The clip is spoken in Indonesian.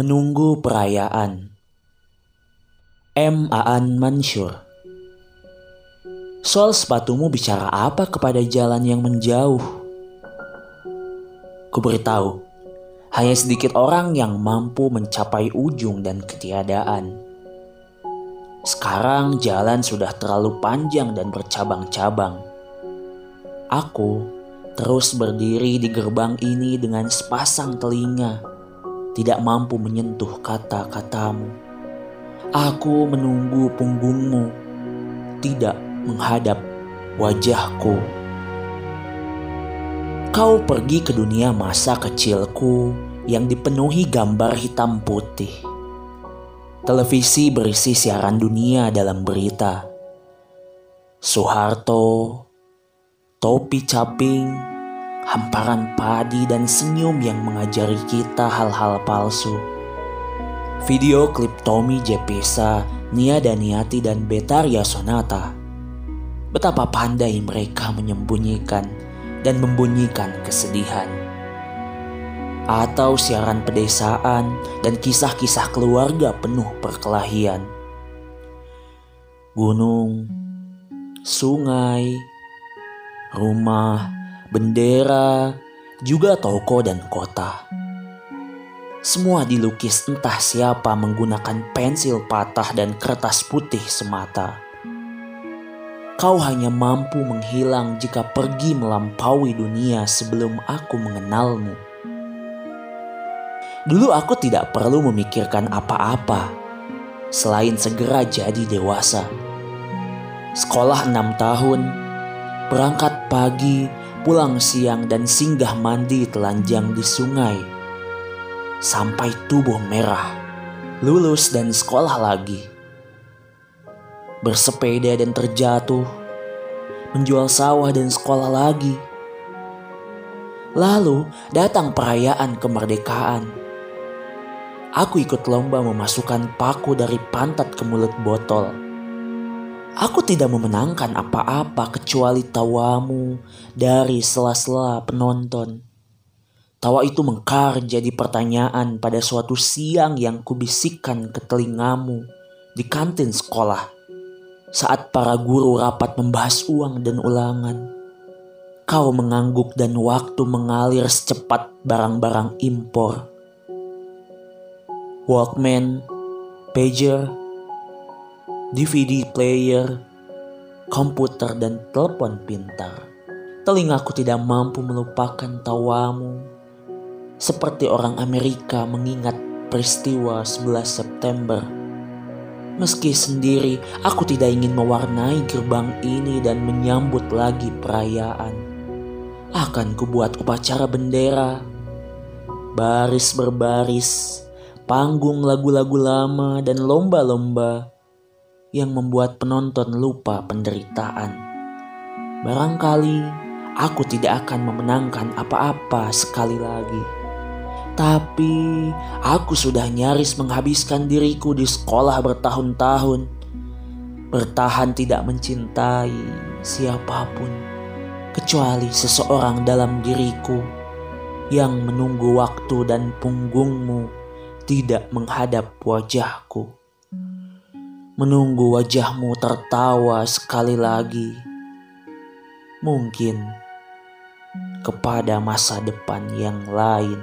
Menunggu perayaan. M. Aan Mansur Soal sepatumu bicara apa kepada jalan yang menjauh? Kuberitahu, hanya sedikit orang yang mampu mencapai ujung dan ketiadaan. Sekarang jalan sudah terlalu panjang dan bercabang-cabang. Aku terus berdiri di gerbang ini dengan sepasang telinga tidak mampu menyentuh kata-katamu. Aku menunggu punggungmu, tidak menghadap wajahku. Kau pergi ke dunia masa kecilku yang dipenuhi gambar hitam putih. Televisi berisi siaran dunia dalam berita. Soeharto, topi caping, hamparan padi dan senyum yang mengajari kita hal-hal palsu. Video klip Tommy Jepesa, Nia Daniati dan Betaria Sonata. Betapa pandai mereka menyembunyikan dan membunyikan kesedihan. Atau siaran pedesaan dan kisah-kisah keluarga penuh perkelahian. Gunung, sungai, rumah, bendera, juga toko dan kota. Semua dilukis entah siapa menggunakan pensil patah dan kertas putih semata. Kau hanya mampu menghilang jika pergi melampaui dunia sebelum aku mengenalmu. Dulu aku tidak perlu memikirkan apa-apa selain segera jadi dewasa. Sekolah enam tahun, berangkat pagi, pulang siang dan singgah mandi telanjang di sungai. Sampai tubuh merah, lulus dan sekolah lagi. Bersepeda dan terjatuh, menjual sawah dan sekolah lagi. Lalu datang perayaan kemerdekaan. Aku ikut lomba memasukkan paku dari pantat ke mulut botol Aku tidak memenangkan apa-apa kecuali tawamu dari sela-sela penonton. Tawa itu mengkar jadi pertanyaan pada suatu siang yang kubisikkan ke telingamu di kantin sekolah saat para guru rapat membahas uang dan ulangan. Kau mengangguk dan waktu mengalir secepat barang-barang impor. Walkman, pager, DVD player, komputer, dan telepon pintar. Telingaku tidak mampu melupakan tawamu. Seperti orang Amerika mengingat peristiwa 11 September. Meski sendiri, aku tidak ingin mewarnai gerbang ini dan menyambut lagi perayaan. Akan kubuat upacara bendera, baris berbaris, panggung lagu-lagu lama dan lomba-lomba yang membuat penonton lupa penderitaan. Barangkali aku tidak akan memenangkan apa-apa sekali lagi. Tapi aku sudah nyaris menghabiskan diriku di sekolah bertahun-tahun. Bertahan tidak mencintai siapa pun kecuali seseorang dalam diriku yang menunggu waktu dan punggungmu tidak menghadap wajahku menunggu wajahmu tertawa sekali lagi. Mungkin kepada masa depan yang lain.